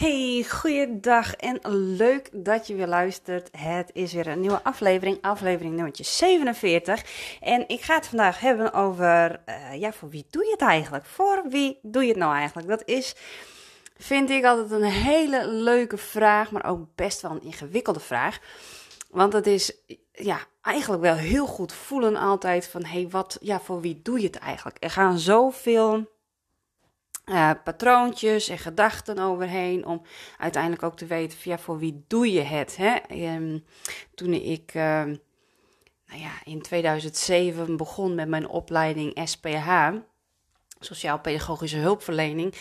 Hey, goeiedag en leuk dat je weer luistert. Het is weer een nieuwe aflevering, aflevering nummer 47. En ik ga het vandaag hebben over, uh, ja, voor wie doe je het eigenlijk? Voor wie doe je het nou eigenlijk? Dat is, vind ik altijd een hele leuke vraag, maar ook best wel een ingewikkelde vraag. Want het is, ja, eigenlijk wel heel goed voelen altijd van, hey, wat, ja, voor wie doe je het eigenlijk? Er gaan zoveel uh, patroontjes en gedachten overheen. Om uiteindelijk ook te weten ja, voor wie doe je het. Hè? Um, toen ik uh, nou ja, in 2007 begon met mijn opleiding SPH. Sociaal-pedagogische hulpverlening.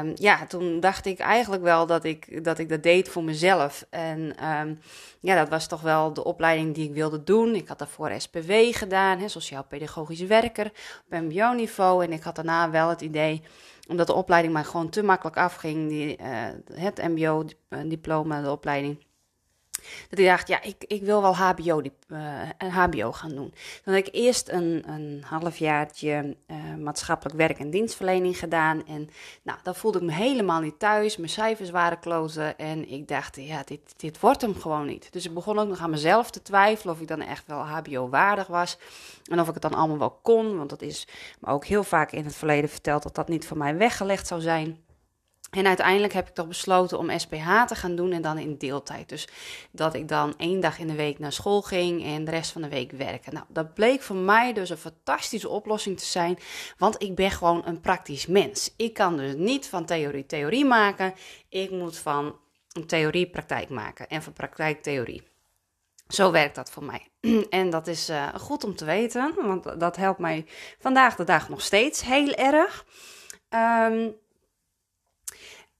Um, ja, toen dacht ik eigenlijk wel dat ik, dat ik dat deed voor mezelf. En um, ja, dat was toch wel de opleiding die ik wilde doen. Ik had daarvoor SPW gedaan, sociaal-pedagogisch werker op MBO-niveau. En ik had daarna wel het idee omdat de opleiding mij gewoon te makkelijk afging, die, uh, het MBO-diploma, de opleiding. Dat ik dacht, ja, ik, ik wil wel HBO, die, uh, een HBO gaan doen. Dan had ik eerst een, een halfjaartje uh, maatschappelijk werk en dienstverlening gedaan. En nou, dan voelde ik me helemaal niet thuis. Mijn cijfers waren kloten. En ik dacht, ja, dit, dit wordt hem gewoon niet. Dus ik begon ook nog aan mezelf te twijfelen of ik dan echt wel HBO-waardig was. En of ik het dan allemaal wel kon. Want dat is me ook heel vaak in het verleden verteld dat dat niet voor mij weggelegd zou zijn. En uiteindelijk heb ik toch besloten om SPH te gaan doen en dan in deeltijd. Dus dat ik dan één dag in de week naar school ging en de rest van de week werken. Nou, dat bleek voor mij dus een fantastische oplossing te zijn, want ik ben gewoon een praktisch mens. Ik kan dus niet van theorie theorie maken. Ik moet van theorie praktijk maken en van praktijk theorie. Zo werkt dat voor mij. En dat is uh, goed om te weten, want dat helpt mij vandaag de dag nog steeds heel erg. Um,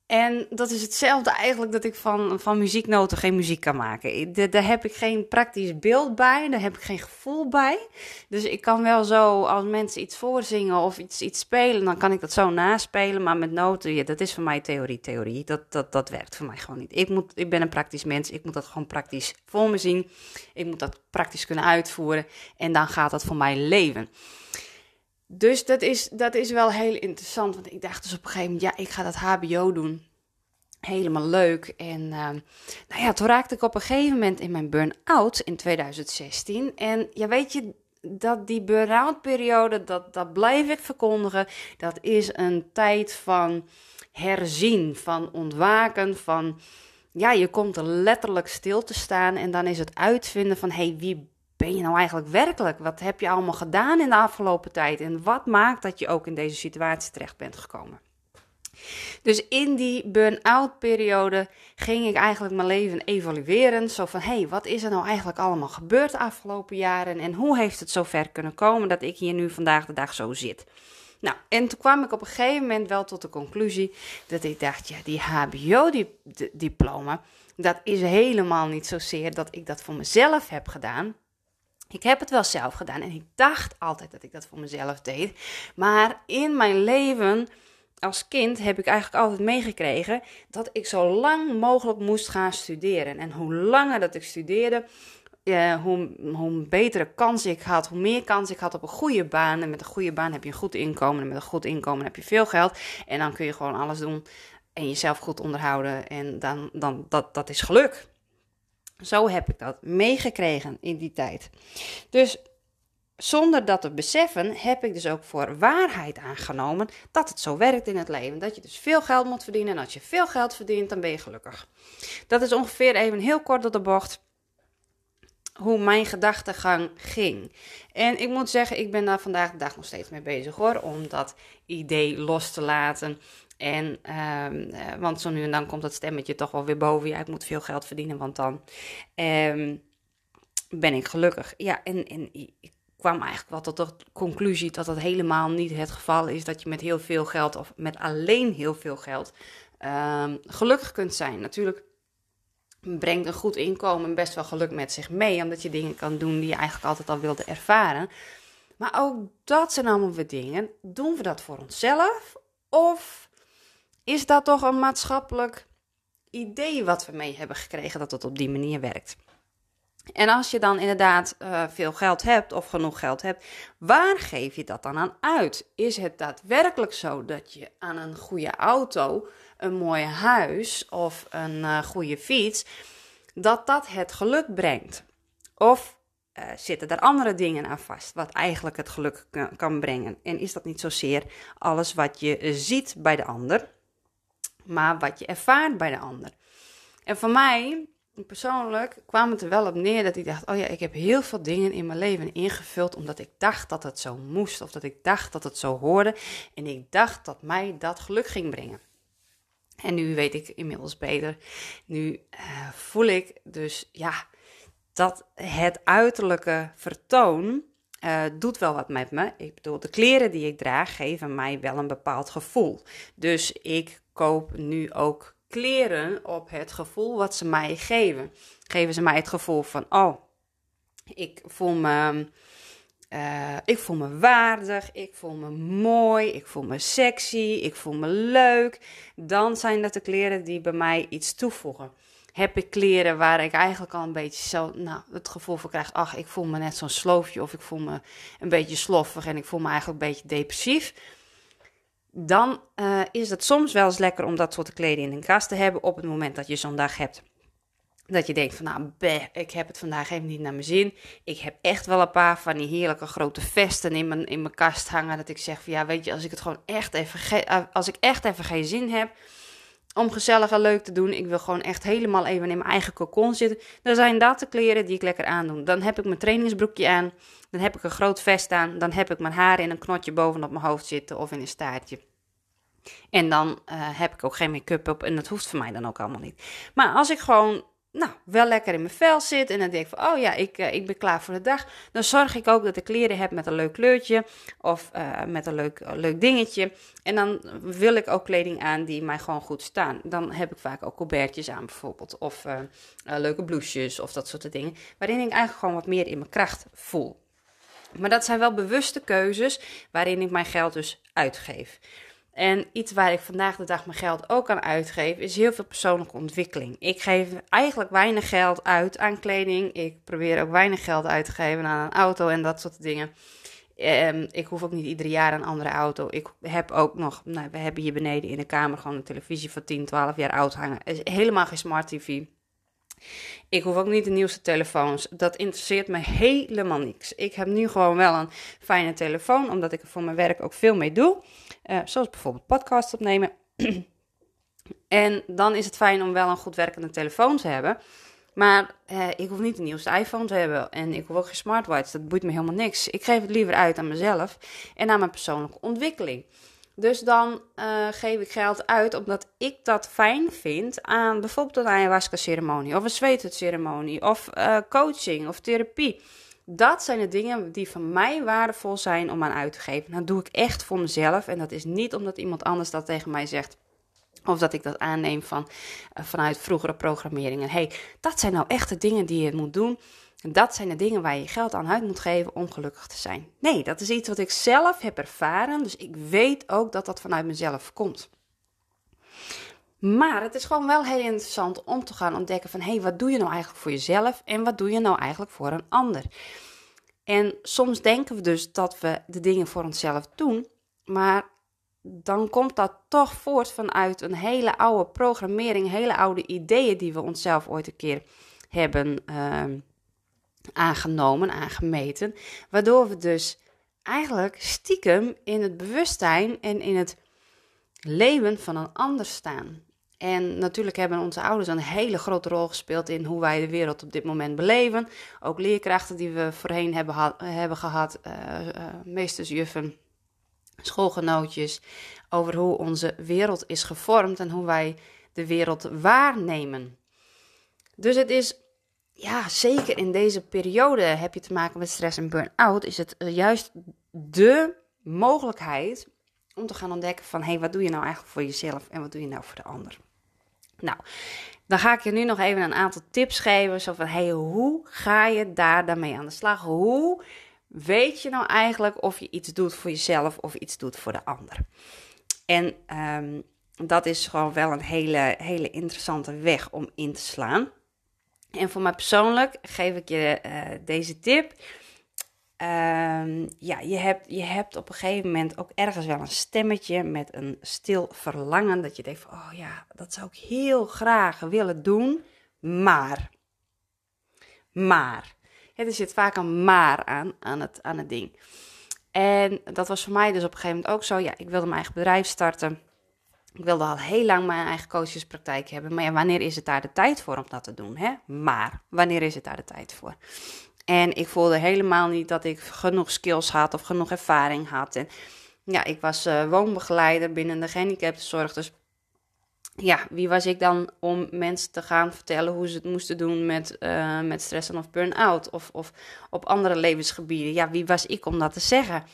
en dat is hetzelfde eigenlijk dat ik van, van muzieknoten geen muziek kan maken. Daar heb ik geen praktisch beeld bij, daar heb ik geen gevoel bij. Dus ik kan wel zo, als mensen iets voorzingen of iets, iets spelen, dan kan ik dat zo naspelen. Maar met noten, dat is voor mij theorie, theorie. Dat, dat, dat werkt voor mij gewoon niet. Ik, moet, ik ben een praktisch mens, ik moet dat gewoon praktisch voor me zien. Ik moet dat praktisch kunnen uitvoeren en dan gaat dat voor mij leven. Dus dat is, dat is wel heel interessant. Want ik dacht dus op een gegeven moment, ja, ik ga dat HBO doen. Helemaal leuk. En uh, nou ja, toen raakte ik op een gegeven moment in mijn burn-out in 2016. En ja, weet je, dat die burn-out periode, dat, dat blijf ik verkondigen. Dat is een tijd van herzien, van ontwaken, van... Ja, je komt er letterlijk stil te staan en dan is het uitvinden van... hé, hey, wie ben je nou eigenlijk werkelijk? Wat heb je allemaal gedaan in de afgelopen tijd? En wat maakt dat je ook in deze situatie terecht bent gekomen? Dus in die burn-out periode ging ik eigenlijk mijn leven evalueren. Zo van, hé, hey, wat is er nou eigenlijk allemaal gebeurd de afgelopen jaren? En hoe heeft het zover kunnen komen dat ik hier nu vandaag de dag zo zit? Nou, en toen kwam ik op een gegeven moment wel tot de conclusie dat ik dacht, ja, die HBO-diploma, dat is helemaal niet zozeer dat ik dat voor mezelf heb gedaan. Ik heb het wel zelf gedaan en ik dacht altijd dat ik dat voor mezelf deed. Maar in mijn leven als kind heb ik eigenlijk altijd meegekregen dat ik zo lang mogelijk moest gaan studeren. En hoe langer dat ik studeerde, uh, hoe, hoe betere kans ik had, hoe meer kans ik had op een goede baan. En met een goede baan heb je een goed inkomen. En met een goed inkomen heb je veel geld. En dan kun je gewoon alles doen en jezelf goed onderhouden. En dan, dan dat, dat is geluk. Zo heb ik dat meegekregen in die tijd. Dus zonder dat te beseffen, heb ik dus ook voor waarheid aangenomen dat het zo werkt in het leven. Dat je dus veel geld moet verdienen. En als je veel geld verdient, dan ben je gelukkig. Dat is ongeveer even heel kort op de bocht hoe mijn gedachtegang ging. En ik moet zeggen, ik ben daar vandaag de dag nog steeds mee bezig hoor. Om dat idee los te laten. En, uh, want zo nu en dan komt dat stemmetje toch wel weer boven. Ja, ik moet veel geld verdienen, want dan um, ben ik gelukkig. Ja, en, en ik kwam eigenlijk wel tot de conclusie dat dat helemaal niet het geval is. Dat je met heel veel geld of met alleen heel veel geld um, gelukkig kunt zijn. Natuurlijk brengt een goed inkomen best wel geluk met zich mee, omdat je dingen kan doen die je eigenlijk altijd al wilde ervaren. Maar ook dat zijn allemaal weer dingen. Doen we dat voor onszelf? Of is dat toch een maatschappelijk idee wat we mee hebben gekregen dat het op die manier werkt? En als je dan inderdaad uh, veel geld hebt of genoeg geld hebt, waar geef je dat dan aan uit? Is het daadwerkelijk zo dat je aan een goede auto, een mooi huis of een uh, goede fiets, dat dat het geluk brengt? Of uh, zitten er andere dingen aan vast, wat eigenlijk het geluk kan brengen? En is dat niet zozeer alles wat je ziet bij de ander, maar wat je ervaart bij de ander? En voor mij persoonlijk kwam het er wel op neer dat ik dacht: oh ja, ik heb heel veel dingen in mijn leven ingevuld omdat ik dacht dat het zo moest of dat ik dacht dat het zo hoorde en ik dacht dat mij dat geluk ging brengen. En nu weet ik inmiddels beter. Nu uh, voel ik dus ja dat het uiterlijke vertoon uh, doet wel wat met me. Ik bedoel, de kleren die ik draag geven mij wel een bepaald gevoel. Dus ik koop nu ook kleren op het gevoel wat ze mij geven. Geven ze mij het gevoel van, oh, ik voel me, uh, ik voel me waardig, ik voel me mooi, ik voel me sexy, ik voel me leuk. Dan zijn dat de kleren die bij mij iets toevoegen. Heb ik kleren waar ik eigenlijk al een beetje zo, nou, het gevoel van krijg, ach, ik voel me net zo'n sloofje of ik voel me een beetje sloffig en ik voel me eigenlijk een beetje depressief dan uh, is het soms wel eens lekker om dat soort kleding in een kast te hebben op het moment dat je zo'n dag hebt. Dat je denkt van nou, ik heb het vandaag even niet naar mijn zin. Ik heb echt wel een paar van die heerlijke grote vesten in mijn, in mijn kast hangen. Dat ik zeg van ja, weet je, als ik het gewoon echt even, eh, als ik echt even geen zin heb om gezellig en leuk te doen. Ik wil gewoon echt helemaal even in mijn eigen cocon zitten. Dan zijn dat de kleren die ik lekker aandoen. Dan heb ik mijn trainingsbroekje aan. Dan heb ik een groot vest aan. Dan heb ik mijn haar in een knotje bovenop mijn hoofd zitten of in een staartje. En dan uh, heb ik ook geen make-up op en dat hoeft voor mij dan ook allemaal niet. Maar als ik gewoon nou, wel lekker in mijn vel zit. En dan denk ik van, oh ja, ik, uh, ik ben klaar voor de dag. Dan zorg ik ook dat ik kleren heb met een leuk kleurtje. Of uh, met een leuk, leuk dingetje. En dan wil ik ook kleding aan die mij gewoon goed staan. Dan heb ik vaak ook colbertjes aan bijvoorbeeld. Of leuke blouses of dat soort dingen. Waarin ik eigenlijk gewoon wat meer in mijn kracht voel. Maar dat zijn wel bewuste keuzes waarin ik mijn geld dus uitgeef. En iets waar ik vandaag de dag mijn geld ook aan uitgeef, is heel veel persoonlijke ontwikkeling. Ik geef eigenlijk weinig geld uit aan kleding. Ik probeer ook weinig geld uit te geven aan een auto en dat soort dingen. Um, ik hoef ook niet ieder jaar een andere auto. Ik heb ook nog, nou, we hebben hier beneden in de kamer gewoon een televisie van 10, 12 jaar oud hangen. helemaal geen smart TV. Ik hoef ook niet de nieuwste telefoons. Dat interesseert me helemaal niks. Ik heb nu gewoon wel een fijne telefoon, omdat ik er voor mijn werk ook veel mee doe. Uh, zoals bijvoorbeeld podcasts opnemen. en dan is het fijn om wel een goed werkende telefoon te hebben. Maar eh, ik hoef niet de nieuwste iPhone te hebben. En ik hoef ook geen smartwatch. Dat boeit me helemaal niks. Ik geef het liever uit aan mezelf en aan mijn persoonlijke ontwikkeling. Dus dan uh, geef ik geld uit omdat ik dat fijn vind aan bijvoorbeeld een ayahuasca-ceremonie of een zweetceremonie of uh, coaching of therapie. Dat zijn de dingen die voor mij waardevol zijn om aan uit te geven. Dat doe ik echt voor mezelf en dat is niet omdat iemand anders dat tegen mij zegt. Of dat ik dat aanneem van, uh, vanuit vroegere programmeringen. hey, dat zijn nou echt de dingen die je moet doen. Dat zijn de dingen waar je geld aan uit moet geven om gelukkig te zijn. Nee, dat is iets wat ik zelf heb ervaren. Dus ik weet ook dat dat vanuit mezelf komt. Maar het is gewoon wel heel interessant om te gaan ontdekken van... hé, hey, wat doe je nou eigenlijk voor jezelf en wat doe je nou eigenlijk voor een ander? En soms denken we dus dat we de dingen voor onszelf doen... maar dan komt dat toch voort vanuit een hele oude programmering... hele oude ideeën die we onszelf ooit een keer hebben... Uh, aangenomen, aangemeten. Waardoor we dus eigenlijk stiekem in het bewustzijn en in het leven van een ander staan. En natuurlijk hebben onze ouders een hele grote rol gespeeld in hoe wij de wereld op dit moment beleven. Ook leerkrachten die we voorheen hebben, hebben gehad, uh, uh, meestersjuffen, schoolgenootjes, over hoe onze wereld is gevormd en hoe wij de wereld waarnemen. Dus het is ja, zeker in deze periode heb je te maken met stress en burn-out, is het eh, juist de mogelijkheid om te gaan ontdekken van, hé, hey, wat doe je nou eigenlijk voor jezelf en wat doe je nou voor de ander? Nou, dan ga ik je nu nog even een aantal tips geven, zo van, hé, hey, hoe ga je daar daarmee aan de slag? Hoe weet je nou eigenlijk of je iets doet voor jezelf of iets doet voor de ander? En ehm, dat is gewoon wel een hele, hele interessante weg om in te slaan. En voor mij persoonlijk geef ik je uh, deze tip. Um, ja, je hebt, je hebt op een gegeven moment ook ergens wel een stemmetje met een stil verlangen. Dat je denkt van, oh ja, dat zou ik heel graag willen doen. Maar, maar. Ja, er zit vaak een maar aan, aan het, aan het ding. En dat was voor mij dus op een gegeven moment ook zo. Ja, ik wilde mijn eigen bedrijf starten. Ik wilde al heel lang mijn eigen coachespraktijk hebben. Maar ja, wanneer is het daar de tijd voor om dat te doen? Hè? Maar, wanneer is het daar de tijd voor? En ik voelde helemaal niet dat ik genoeg skills had of genoeg ervaring had. En ja, ik was uh, woonbegeleider binnen de gehandicaptenzorg. Dus ja, wie was ik dan om mensen te gaan vertellen hoe ze het moesten doen met, uh, met stress en of burn-out of, of op andere levensgebieden? Ja, wie was ik om dat te zeggen?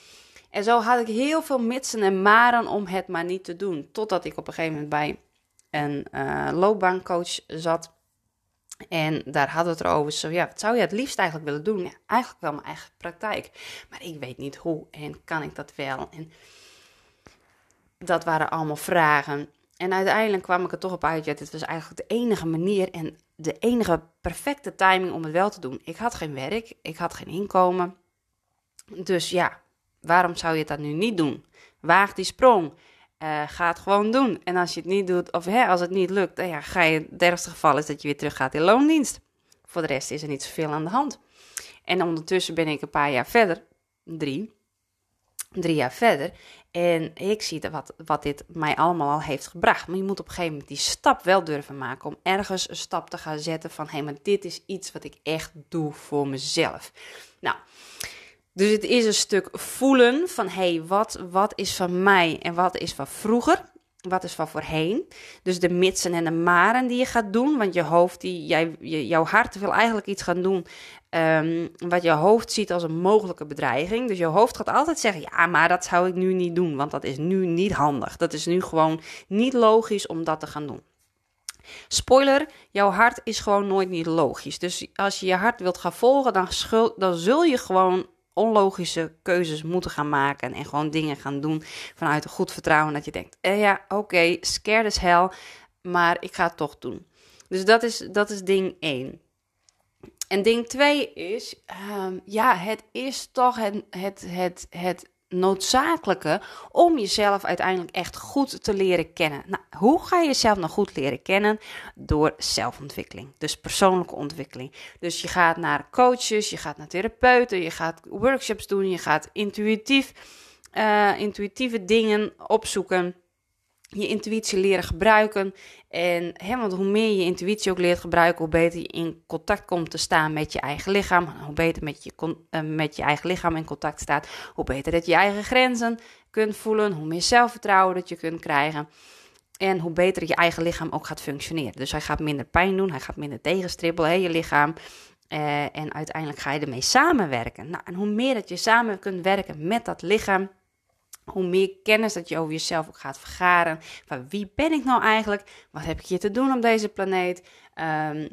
En zo had ik heel veel mitsen en maren om het maar niet te doen. Totdat ik op een gegeven moment bij een uh, loopbaancoach zat. En daar hadden we het erover. Zo, ja, wat zou je het liefst eigenlijk willen doen? Ja, eigenlijk wel mijn eigen praktijk. Maar ik weet niet hoe en kan ik dat wel? En dat waren allemaal vragen. En uiteindelijk kwam ik er toch op uit, ja, dit was eigenlijk de enige manier en de enige perfecte timing om het wel te doen. Ik had geen werk, ik had geen inkomen. Dus ja, waarom zou je dan nu niet doen? Waag die sprong. Uh, ga het gewoon doen. En als je het niet doet, of hè, als het niet lukt, dan ja, ga je, het ergste geval is dat je weer terug gaat in loondienst. Voor de rest is er niet zoveel aan de hand. En ondertussen ben ik een paar jaar verder, drie, drie jaar verder. En ik zie wat, wat dit mij allemaal al heeft gebracht. Maar je moet op een gegeven moment die stap wel durven maken. Om ergens een stap te gaan zetten van... hé, hey, maar dit is iets wat ik echt doe voor mezelf. Nou, dus het is een stuk voelen van... hé, hey, wat, wat is van mij en wat is van vroeger... Wat is van voorheen? Dus de mitsen en de maren die je gaat doen. Want je hoofd, die, jij, jouw hart wil eigenlijk iets gaan doen Um, wat je hoofd ziet als een mogelijke bedreiging. Dus je hoofd gaat altijd zeggen: ja, maar dat zou ik nu niet doen, want dat is nu niet handig. Dat is nu gewoon niet logisch om dat te gaan doen. Spoiler, jouw hart is gewoon nooit niet logisch. Dus als je je hart wilt gaan volgen, dan, dan zul je gewoon onlogische keuzes moeten gaan maken en gewoon dingen gaan doen vanuit een goed vertrouwen dat je denkt: eh, ja, oké, scared as hell, maar ik ga het toch doen. Dus dat is, dat is ding 1. En ding twee is, ehm, ja, het is toch het, het, het, het noodzakelijke om jezelf uiteindelijk echt goed te leren kennen. Nou, hoe ga je jezelf nou goed leren kennen? Door zelfontwikkeling, dus persoonlijke ontwikkeling. Dus je gaat naar coaches, je gaat naar therapeuten, je gaat workshops doen, je gaat intuïtief, uh, intuïtieve dingen opzoeken je intuïtie leren gebruiken. En hè, want hoe meer je intuïtie ook leert gebruiken, hoe beter je in contact komt te staan met je eigen lichaam. Hoe beter met je, uh, met je eigen lichaam in contact staat, hoe beter dat je je eigen grenzen kunt voelen, hoe meer zelfvertrouwen dat je kunt krijgen. En hoe beter je eigen lichaam ook gaat functioneren. Dus hij gaat minder pijn doen, hij gaat minder tegenstribbelen, hè, je lichaam. Uh, en uiteindelijk ga je ermee samenwerken. Nou, en hoe meer dat je samen kunt werken met dat lichaam, hoe meer kennis dat je over jezelf ook gaat vergaren. Van wie ben ik nou eigenlijk? Wat heb ik hier te doen op deze planeet? Um,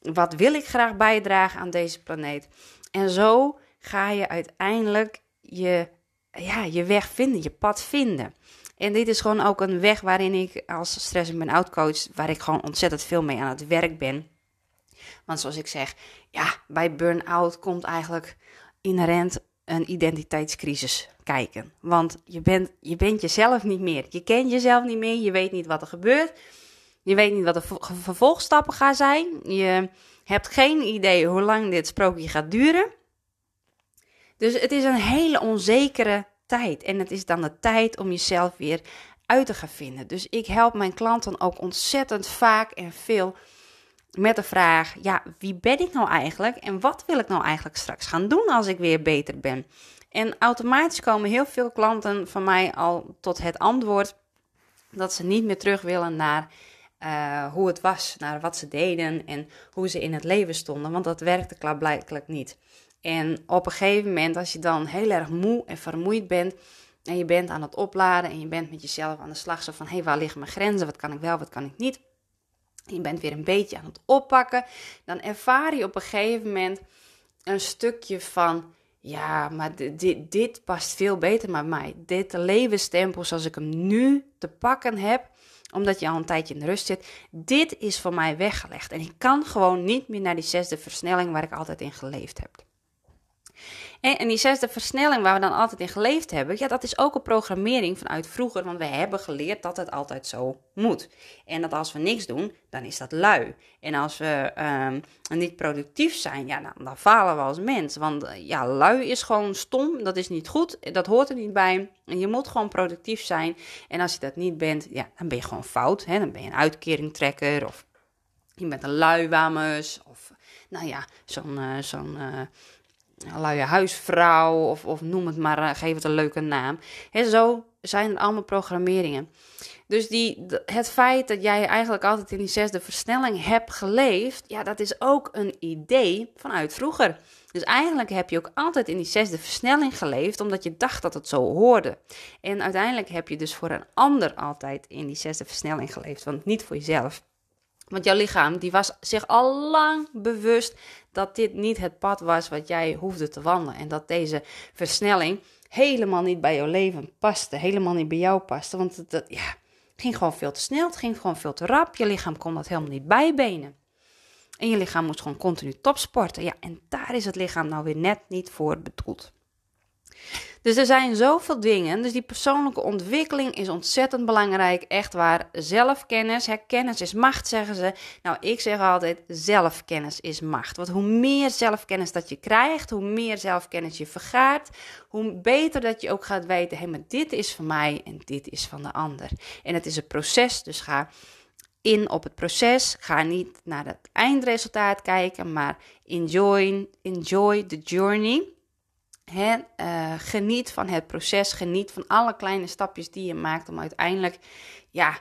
wat wil ik graag bijdragen aan deze planeet? En zo ga je uiteindelijk je, ja, je weg vinden, je pad vinden. En dit is gewoon ook een weg waarin ik als stress- en burn-out coach, waar ik gewoon ontzettend veel mee aan het werk ben. Want zoals ik zeg, ja, bij burn-out komt eigenlijk inherent een identiteitscrisis kijken. Want je bent, je bent jezelf niet meer. Je kent jezelf niet meer. Je weet niet wat er gebeurt. Je weet niet wat de vervolgstappen gaan zijn. Je hebt geen idee hoe lang dit sprookje gaat duren. Dus het is een hele onzekere tijd. En het is dan de tijd om jezelf weer uit te gaan vinden. Dus ik help mijn klanten ook ontzettend vaak en veel met de vraag: ja, wie ben ik nou eigenlijk en wat wil ik nou eigenlijk straks gaan doen als ik weer beter ben? En automatisch komen heel veel klanten van mij al tot het antwoord dat ze niet meer terug willen naar uh, hoe het was, naar wat ze deden en hoe ze in het leven stonden, want dat werkte klaarblijkelijk niet. En op een gegeven moment, als je dan heel erg moe en vermoeid bent en je bent aan het opladen en je bent met jezelf aan de slag, zo van hé, hey, waar liggen mijn grenzen, wat kan ik wel, wat kan ik niet, je bent weer een beetje aan het oppakken, dan ervaar je op een gegeven moment een stukje van ja, maar dit, dit past veel beter bij mij. Dit levenstempo zoals ik hem nu te pakken heb, omdat je al een tijdje in de rust zit, dit is voor mij weggelegd. En ik kan gewoon niet meer naar die zesde versnelling waar ik altijd in geleefd heb. En, die zesde versnelling waar we dan altijd in geleefd hebben, ja, dat is ook een programmering vanuit vroeger, want we hebben geleerd dat het altijd zo moet. En dat als we niks doen, dan is dat lui. En als we um, niet productief zijn, ja, dan, dan falen we als mens. Want eh, ja, lui is gewoon stom, dat is niet goed, dat hoort er niet bij. En je moet gewoon productief zijn. En als je dat niet bent, ja, dan ben je gewoon fout. Hè? Dan ben je een uitkeringtrekker of je bent een luiwamus of nou ja, zo'n uh, zo'n uh, luie huisvrouw of, of noem het maar, uh, geef het een leuke naam. En zo zijn het allemaal programmeringen. Dus die, het feit dat jij eigenlijk altijd in die zesde versnelling hebt geleefd, ja, dat is ook een idee vanuit vroeger. Dus eigenlijk heb je ook altijd in die zesde versnelling geleefd, omdat je dacht dat het zo hoorde. En uiteindelijk heb je dus voor een ander altijd in die zesde versnelling geleefd, want niet voor jezelf. Want jouw lichaam die was zich al lang bewust dat dit niet het pad was wat jij hoefde te wandelen. En dat deze versnelling helemaal niet bij jouw leven paste. Helemaal niet bij jou paste. Want het, dat, ja, ging gewoon veel te snel. Het ging gewoon veel te rap. Je lichaam kon dat helemaal niet bijbenen. En je lichaam moest gewoon continu topsporten. Ja, en daar is het lichaam nou weer net niet voor bedoeld. Dus er zijn zoveel dingen. Dus die persoonlijke ontwikkeling is ontzettend belangrijk. Echt waar. Zelfkennis. Hè, kennis is macht, zeggen ze. Nou, ik zeg altijd: zelfkennis is macht. Want hoe meer zelfkennis dat je krijgt, hoe meer zelfkennis je vergaart, hoe beter dat je ook gaat weten: hé, maar dit is van mij en dit is van de ander. En het is een proces. Dus ga in op het proces. Ga niet naar het eindresultaat kijken, maar enjoy, enjoy the journey. He, uh, geniet van het proces, geniet van alle kleine stapjes die je maakt om uiteindelijk ja,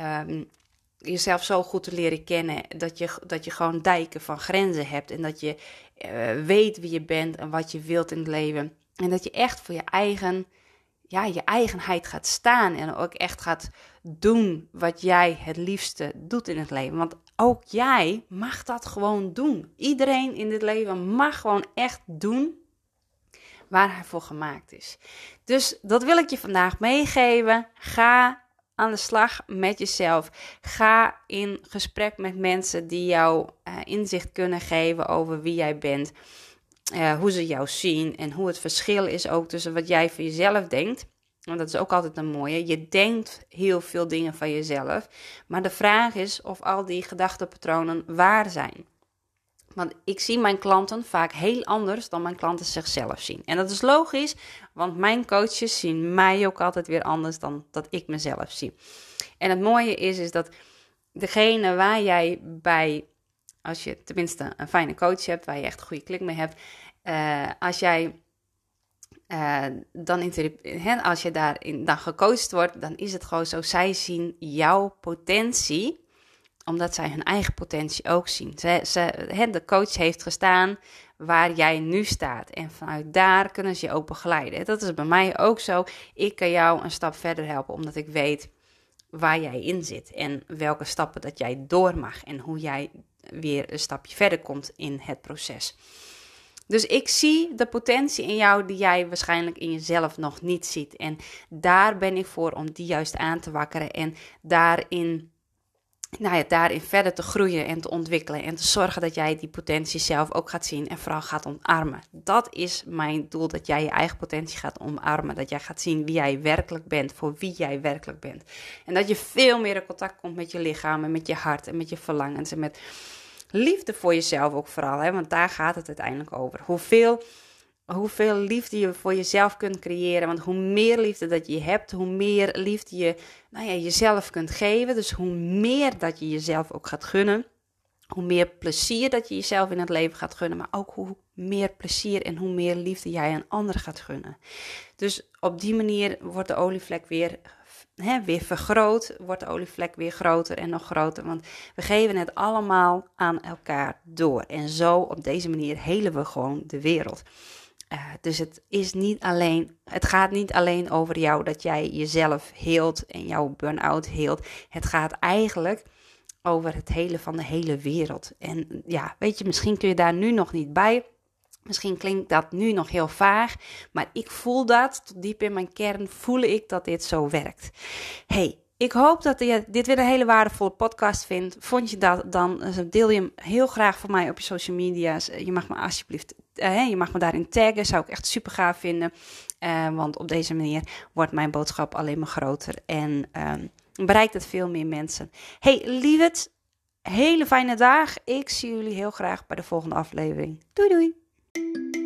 um, jezelf zo goed te leren kennen dat je, dat je gewoon dijken van grenzen hebt en dat je uh, weet wie je bent en wat je wilt in het leven. En dat je echt voor je eigen, ja, je eigenheid gaat staan en ook echt gaat doen wat jij het liefste doet in het leven. Want ook jij mag dat gewoon doen. Iedereen in dit leven mag gewoon echt doen waar hij voor gemaakt is. Dus dat wil ik je vandaag meegeven. Ga aan de slag met jezelf. Ga in gesprek met mensen die jou uh, inzicht kunnen geven over wie jij bent. Uh, hoe ze jou zien en hoe het verschil is ook tussen wat jij voor jezelf denkt. Want dat is ook altijd een mooie. Je denkt heel veel dingen van jezelf. Maar de vraag is of al die gedachtenpatronen waar zijn. Want ik zie mijn klanten vaak heel anders dan mijn klanten zichzelf zien. En dat is logisch, want mijn coaches zien mij ook altijd weer anders dan dat ik mezelf zie. En het mooie is, is dat degene waar jij bij, als je tenminste een fijne coach hebt, waar je echt een goede klik mee hebt, uh, als jij uh, dan als je daarin dan gecoacht wordt, dan is het gewoon zo. Zij zien jouw potentie omdat zij hun eigen potentie ook zien. Ze, de coach heeft gestaan waar jij nu staat. En vanuit daar kunnen ze je ook begeleiden. Dat is bij mij ook zo. Ik kan jou een stap verder helpen, omdat ik weet waar jij in zit. En welke stappen dat jij door mag. En hoe jij weer een stapje verder komt in het proces. Dus ik zie de potentie in jou die jij waarschijnlijk in jezelf nog niet ziet. En daar ben ik voor om die juist aan te wakkeren en daarin nou ja, daarin verder te groeien en te ontwikkelen. En te zorgen dat jij die potentie zelf ook gaat zien en vooral gaat omarmen. Dat is mijn doel: dat jij je eigen potentie gaat omarmen. Dat jij gaat zien wie jij werkelijk bent, voor wie jij werkelijk bent. En dat je veel meer in contact komt met je lichaam en met je hart en met je verlangens. En met liefde voor jezelf ook vooral. Hè? Want daar gaat het uiteindelijk over. Hoeveel hoeveel liefde je voor jezelf kunt creëren. Want hoe meer liefde dat je hebt, hoe meer liefde je nou ja, jezelf kunt geven. Dus hoe meer dat je jezelf ook gaat gunnen. Hoe meer plezier dat je jezelf in het leven gaat gunnen. Maar ook hoe meer plezier en hoe meer liefde jij aan anderen gaat gunnen. Dus op die manier wordt de olievlek weer, hè, weer vergroot. Wordt de olievlek weer groter en nog groter. Want we geven het allemaal aan elkaar door. En zo op deze manier helen we gewoon de wereld. Uh, dus het is niet alleen, het gaat niet alleen over jou dat jij jezelf heelt en jouw burn-out heelt. Het gaat eigenlijk over het hele van de hele wereld. En ja, weet je, misschien kun je daar nu nog niet bij. Misschien klinkt dat nu nog heel vaag, maar ik voel dat, tot diep in mijn kern voel ik dat dit zo werkt. Hey, ik hoop dat je dit weer een hele waardevolle podcast vindt. Vond je dat, dan eh, deel je hem heel graag voor mij op je social media's. Je mag me alsjeblieft, uh, je mag me daarin taggen, zou ik echt super gaaf vinden. Want op deze manier wordt mijn boodschap alleen maar groter en ehm, bereikt het veel meer mensen. Hey, lieverd, hele fijne dag. Ik zie jullie heel graag bij de volgende aflevering. Doei doei!